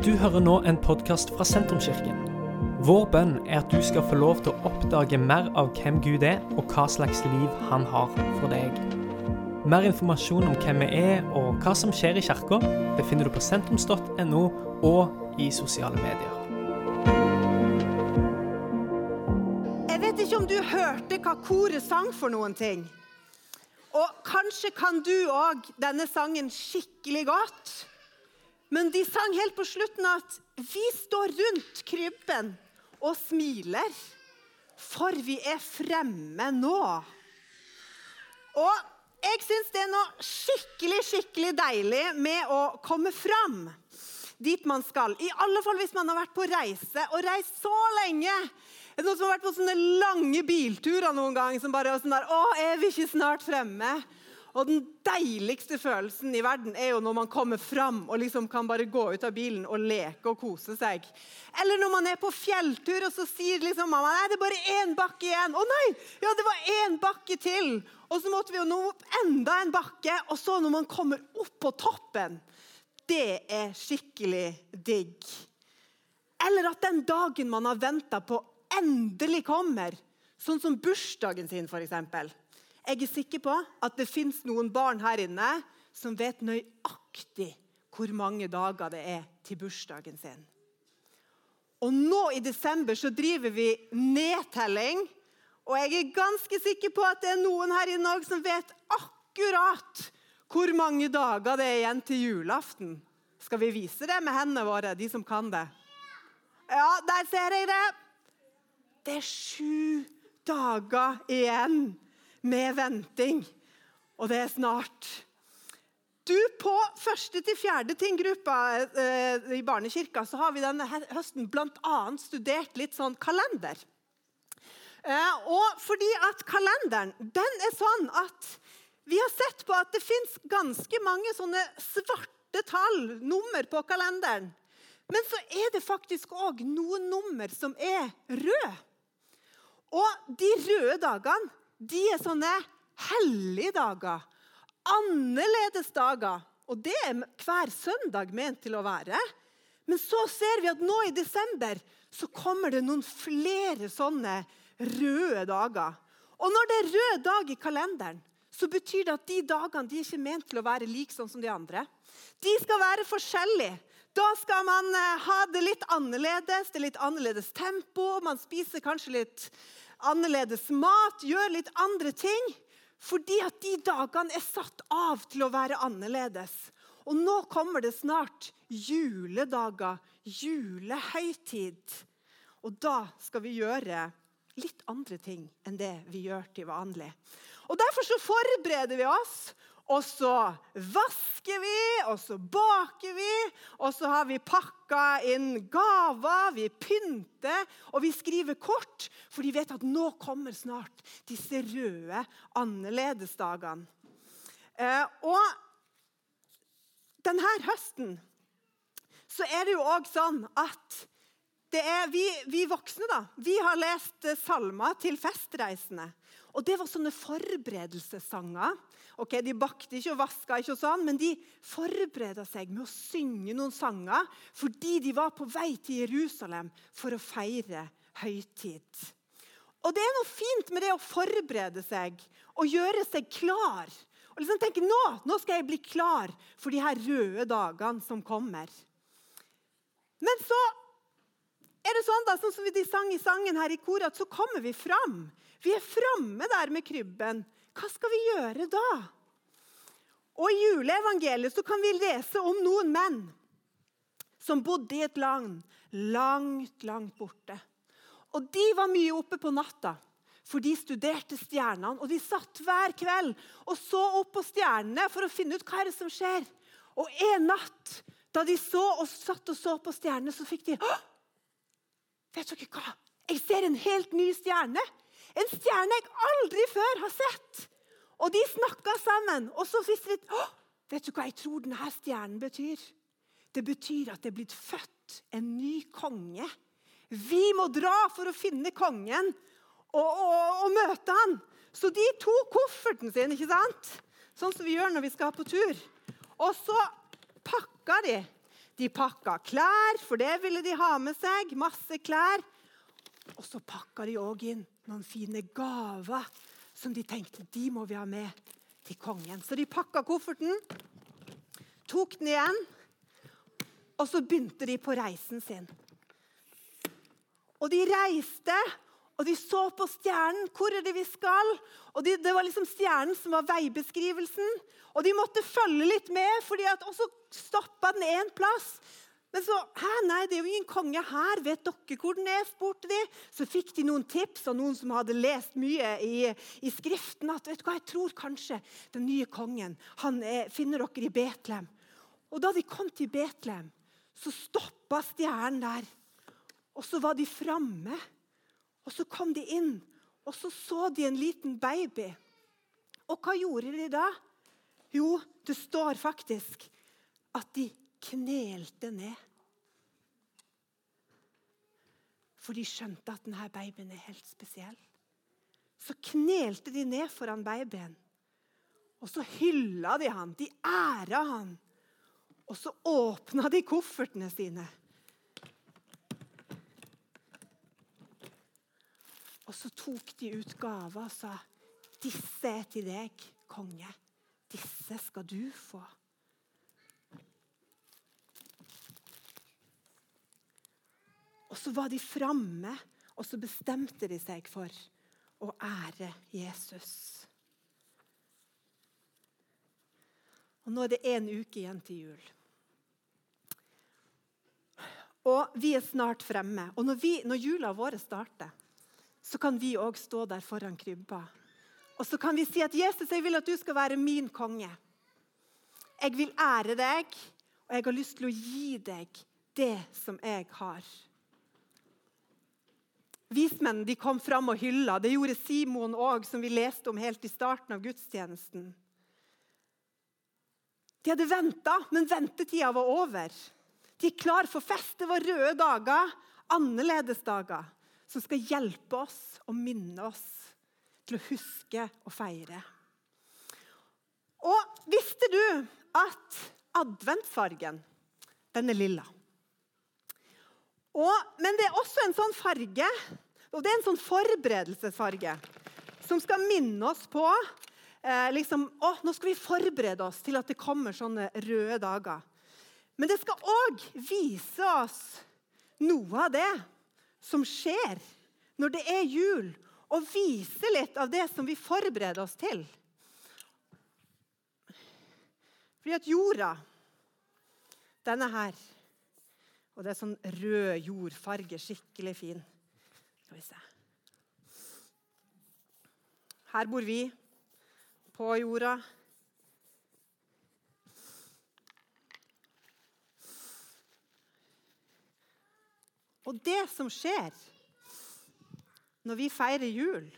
Du hører nå en podkast fra Sentrumskirken. Vår bønn er at du skal få lov til å oppdage mer av hvem Gud er, og hva slags liv han har for deg. Mer informasjon om hvem vi er og hva som skjer i kirka, befinner du på sentrums.no og i sosiale medier. Jeg vet ikke om du hørte hva koret sang for noen ting. Og kanskje kan du òg denne sangen skikkelig godt. Men de sang helt på slutten at vi står rundt krybben og smiler, for vi er fremme nå. Og jeg syns det er noe skikkelig, skikkelig deilig med å komme fram dit man skal. I alle fall hvis man har vært på reise og reist så lenge. Er det noen som har vært på sånne lange bilturer noen gang? som bare er sånn der, å, er vi ikke snart fremme? Og Den deiligste følelsen i verden er jo når man kommer fram og liksom kan bare gå ut av bilen og leke og kose seg. Eller når man er på fjelltur og så sier liksom mamma nei, det er bare én bakke igjen. Å nei, ja, det var én bakke til. Og så måtte vi jo nå opp enda en bakke. Og så når man kommer opp på toppen, det er skikkelig digg. Eller at den dagen man har venta på, endelig kommer. Sånn som bursdagen sin, f.eks. Jeg er sikker på at det fins noen barn her inne som vet nøyaktig hvor mange dager det er til bursdagen sin. Og nå i desember så driver vi nedtelling. Og jeg er ganske sikker på at det er noen her inne òg som vet akkurat hvor mange dager det er igjen til julaften. Skal vi vise det med hendene våre, de som kan det? Ja, der ser jeg det. Det er sju dager igjen med venting. Og det er snart. Du, På første til fjerde ting-gruppa eh, i barnekirka så har vi denne høsten bl.a. studert litt sånn kalender. Eh, og fordi at kalenderen den er sånn at vi har sett på at det fins ganske mange sånne svarte tall, nummer, på kalenderen. Men så er det faktisk òg noen nummer som er røde. Og de røde dagene de er sånne hellige dager. Annerledes dager. Og det er hver søndag ment til å være. Men så ser vi at nå i desember så kommer det noen flere sånne røde dager. Og når det er rød dag i kalenderen, så betyr det at de dagene de er ikke ment til å være like sånn som de andre. De skal være forskjellige. Da skal man eh, ha det litt annerledes, det er litt annerledes tempo. Man spiser kanskje litt annerledes mat, gjør litt andre ting. Fordi at de dagene er satt av til å være annerledes. Og nå kommer det snart juledager, julehøytid. Og da skal vi gjøre litt andre ting enn det vi gjør til vanlig. Og Derfor så forbereder vi oss og så vasker vi, og så baker vi, og så har vi pakka inn gaver, vi pynter, og vi skriver kort, for de vet at nå kommer snart disse røde annerledesdagene. Eh, og denne høsten så er det jo òg sånn at er vi, vi voksne da, vi har lest salmer til festreisende. Og Det var sånne forberedelsessanger Ok, De bakte ikke og vaska ikke, og sånn, men de forbereda seg med å synge noen sanger fordi de var på vei til Jerusalem for å feire høytid. Og Det er noe fint med det å forberede seg og gjøre seg klar. Og liksom tenke nå, nå skal jeg bli klar for de her røde dagene som kommer. Men så er det sånn da, sånn som de sang i sangen her i koret, at så kommer vi fram. Vi er framme der med krybben. Hva skal vi gjøre da? Og I juleevangeliet så kan vi lese om noen menn som bodde i et land langt, langt borte. Og De var mye oppe på natta, for de studerte stjernene. Og de satt hver kveld og så opp på stjernene for å finne ut hva er det som skjer. Og en natt, da de så og satt og så på stjernene, så fikk de Vet dere hva? Jeg ser en helt ny stjerne. En stjerne jeg aldri før har sett. Og de snakka sammen. Og så visste de Vet du hva jeg tror denne stjernen betyr? Det betyr at det er blitt født en ny konge. Vi må dra for å finne kongen og, og, og møte han. Så de tok kofferten sin, ikke sant? sånn som vi gjør når vi skal på tur. Og så pakka de. De pakka klær, for det ville de ha med seg. Masse klær. Og så pakka de òg inn noen fine gaver som de tenkte de må vi ha med til kongen. Så de pakka kofferten, tok den igjen, og så begynte de på reisen sin. Og de reiste, og de så på stjernen. Hvor er det vi skal? Og de, Det var liksom stjernen som var veibeskrivelsen. Og de måtte følge litt med, fordi at, og så stoppa den én plass. Men så Hæ, nei, det er jo ingen konge her. Vet dere hvor den er? spurte de. Så fikk de noen tips av noen som hadde lest mye i, i Skriften. At vet du hva, jeg tror kanskje den nye kongen han er, finner dere i Betlehem. Og da de kom til Betlehem, så stoppa stjernen der. Og så var de framme. Og så kom de inn, og så så de en liten baby. Og hva gjorde de da? Jo, det står faktisk at de knelte ned. For de skjønte at denne babyen er helt spesiell. Så knelte de ned foran babyen. Og så hylla de han, de æra han. Og så åpna de koffertene sine. Og så tok de ut gaver og sa, 'Disse er til deg, konge. Disse skal du få.' Og så var de framme, og så bestemte de seg for å ære Jesus. Og Nå er det én uke igjen til jul. Og vi er snart fremme. Og når, vi, når jula vår starter, så kan vi òg stå der foran krybba. Og så kan vi si at Jesus, jeg vil at du skal være min konge. Jeg vil ære deg, og jeg har lyst til å gi deg det som jeg har. Vismennene de kom fram og hylla. Det gjorde Simon òg, som vi leste om helt i starten av gudstjenesten. De hadde venta, men ventetida var over. De er klar for fest. Det var røde dager, annerledes dager, som skal hjelpe oss og minne oss til å huske og feire. Og visste du at adventsfargen, den er lilla? Og, men det er også en sånn farge, og det er en sånn forberedelsesfarge, som skal minne oss på eh, liksom, å, Nå skal vi forberede oss til at det kommer sånne røde dager. Men det skal òg vise oss noe av det som skjer når det er jul, og vise litt av det som vi forbereder oss til. Fordi at jorda, denne her og det er sånn rød jordfarge. Skikkelig fin. Skal vi se. Her bor vi, på jorda. Og det som skjer når vi feirer jul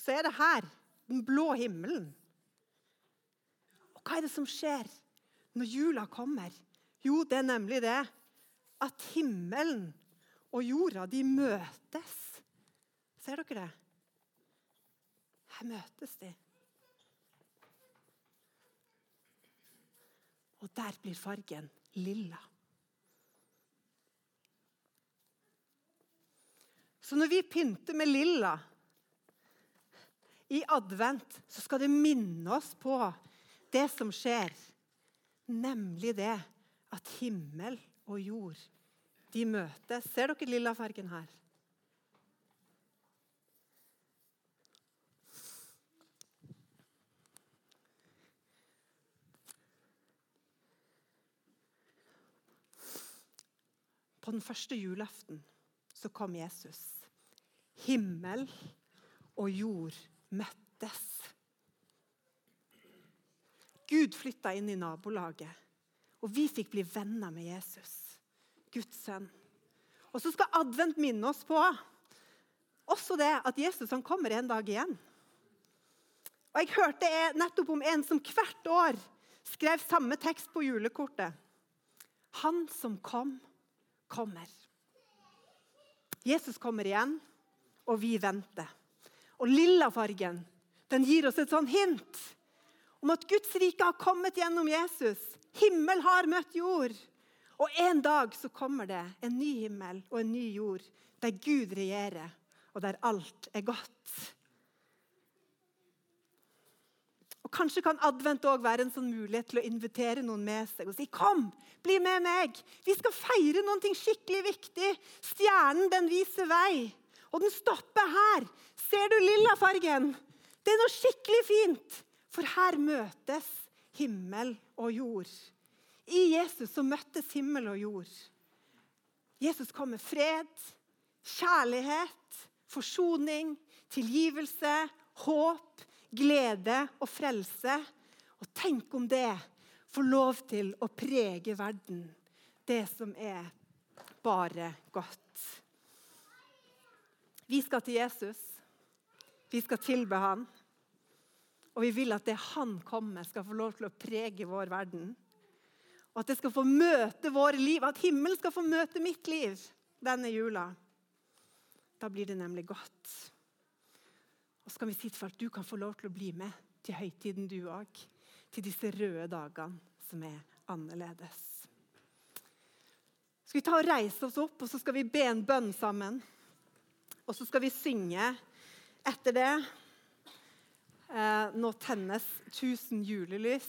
Så er det her, den blå himmelen. Og hva er det som skjer når jula kommer? Jo, det er nemlig det at himmelen og jorda, de møtes. Ser dere det? Her møtes de. Og der blir fargen lilla. Så når vi pynter med lilla i advent, så skal det minne oss på det som skjer, nemlig det at himmel og jord de møtes. Ser dere lilla fargen her? På den første julaften så kom Jesus. Himmel og jord møttes. Gud flytta inn i nabolaget, og vi fikk bli venner med Jesus, Guds sønn. Og så skal advent minne oss på også det at Jesus han kommer en dag igjen. Og Jeg hørte nettopp om en som hvert år skrev samme tekst på julekortet. Han som kom, kommer. Jesus kommer igjen, og vi venter. Og lillafargen den gir oss et sånn hint om at Guds rike har kommet gjennom Jesus. Himmel har møtt jord. Og en dag så kommer det en ny himmel og en ny jord der Gud regjerer, og der alt er godt. Og Kanskje kan advent også være en sånn mulighet til å invitere noen med seg og si kom, bli med meg. Vi skal feire noe skikkelig viktig. Stjernen den viser vei. Og den stopper her. Ser du lilla fargen? Det er noe skikkelig fint. For her møtes himmel og jord. I Jesus så møttes himmel og jord. Jesus kom med fred, kjærlighet, forsoning, tilgivelse, håp, glede og frelse. Og tenk om det får lov til å prege verden, det som er bare godt. Vi skal til Jesus. Vi skal tilbe han. Og vi vil at det han kommer, skal få lov til å prege vår verden. Og at det skal få møte våre liv, at himmelen skal få møte mitt liv denne jula. Da blir det nemlig godt. Og så kan vi si til folk du kan få lov til å bli med til høytiden, du òg. Til disse røde dagene som er annerledes. Skal vi ta og reise oss opp, og så skal vi be en bønn sammen. Og så skal vi synge etter det. Eh, nå tennes 1000 julelys.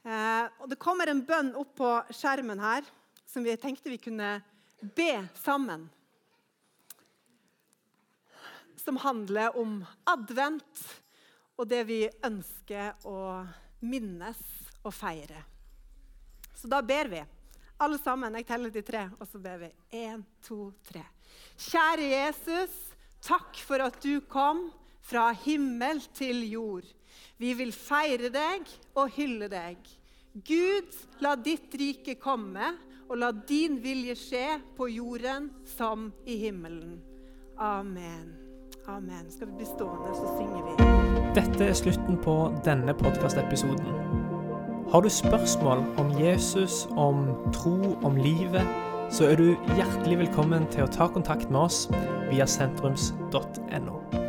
Eh, og det kommer en bønn opp på skjermen her som vi tenkte vi kunne be sammen som handler om advent og det vi ønsker å minnes og feire. Så da ber vi. Alle sammen. Jeg teller til tre, og så ber vi. Én, to, tre. Kjære Jesus, takk for at du kom fra himmel til jord. Vi vil feire deg og hylle deg. Gud, la ditt rike komme, og la din vilje skje på jorden som i himmelen. Amen. Amen. Skal vi bli stående, så synger vi. Dette er slutten på denne podkastepisoden. Har du spørsmål om Jesus, om tro, om livet, så er du hjertelig velkommen til å ta kontakt med oss via sentrums.no.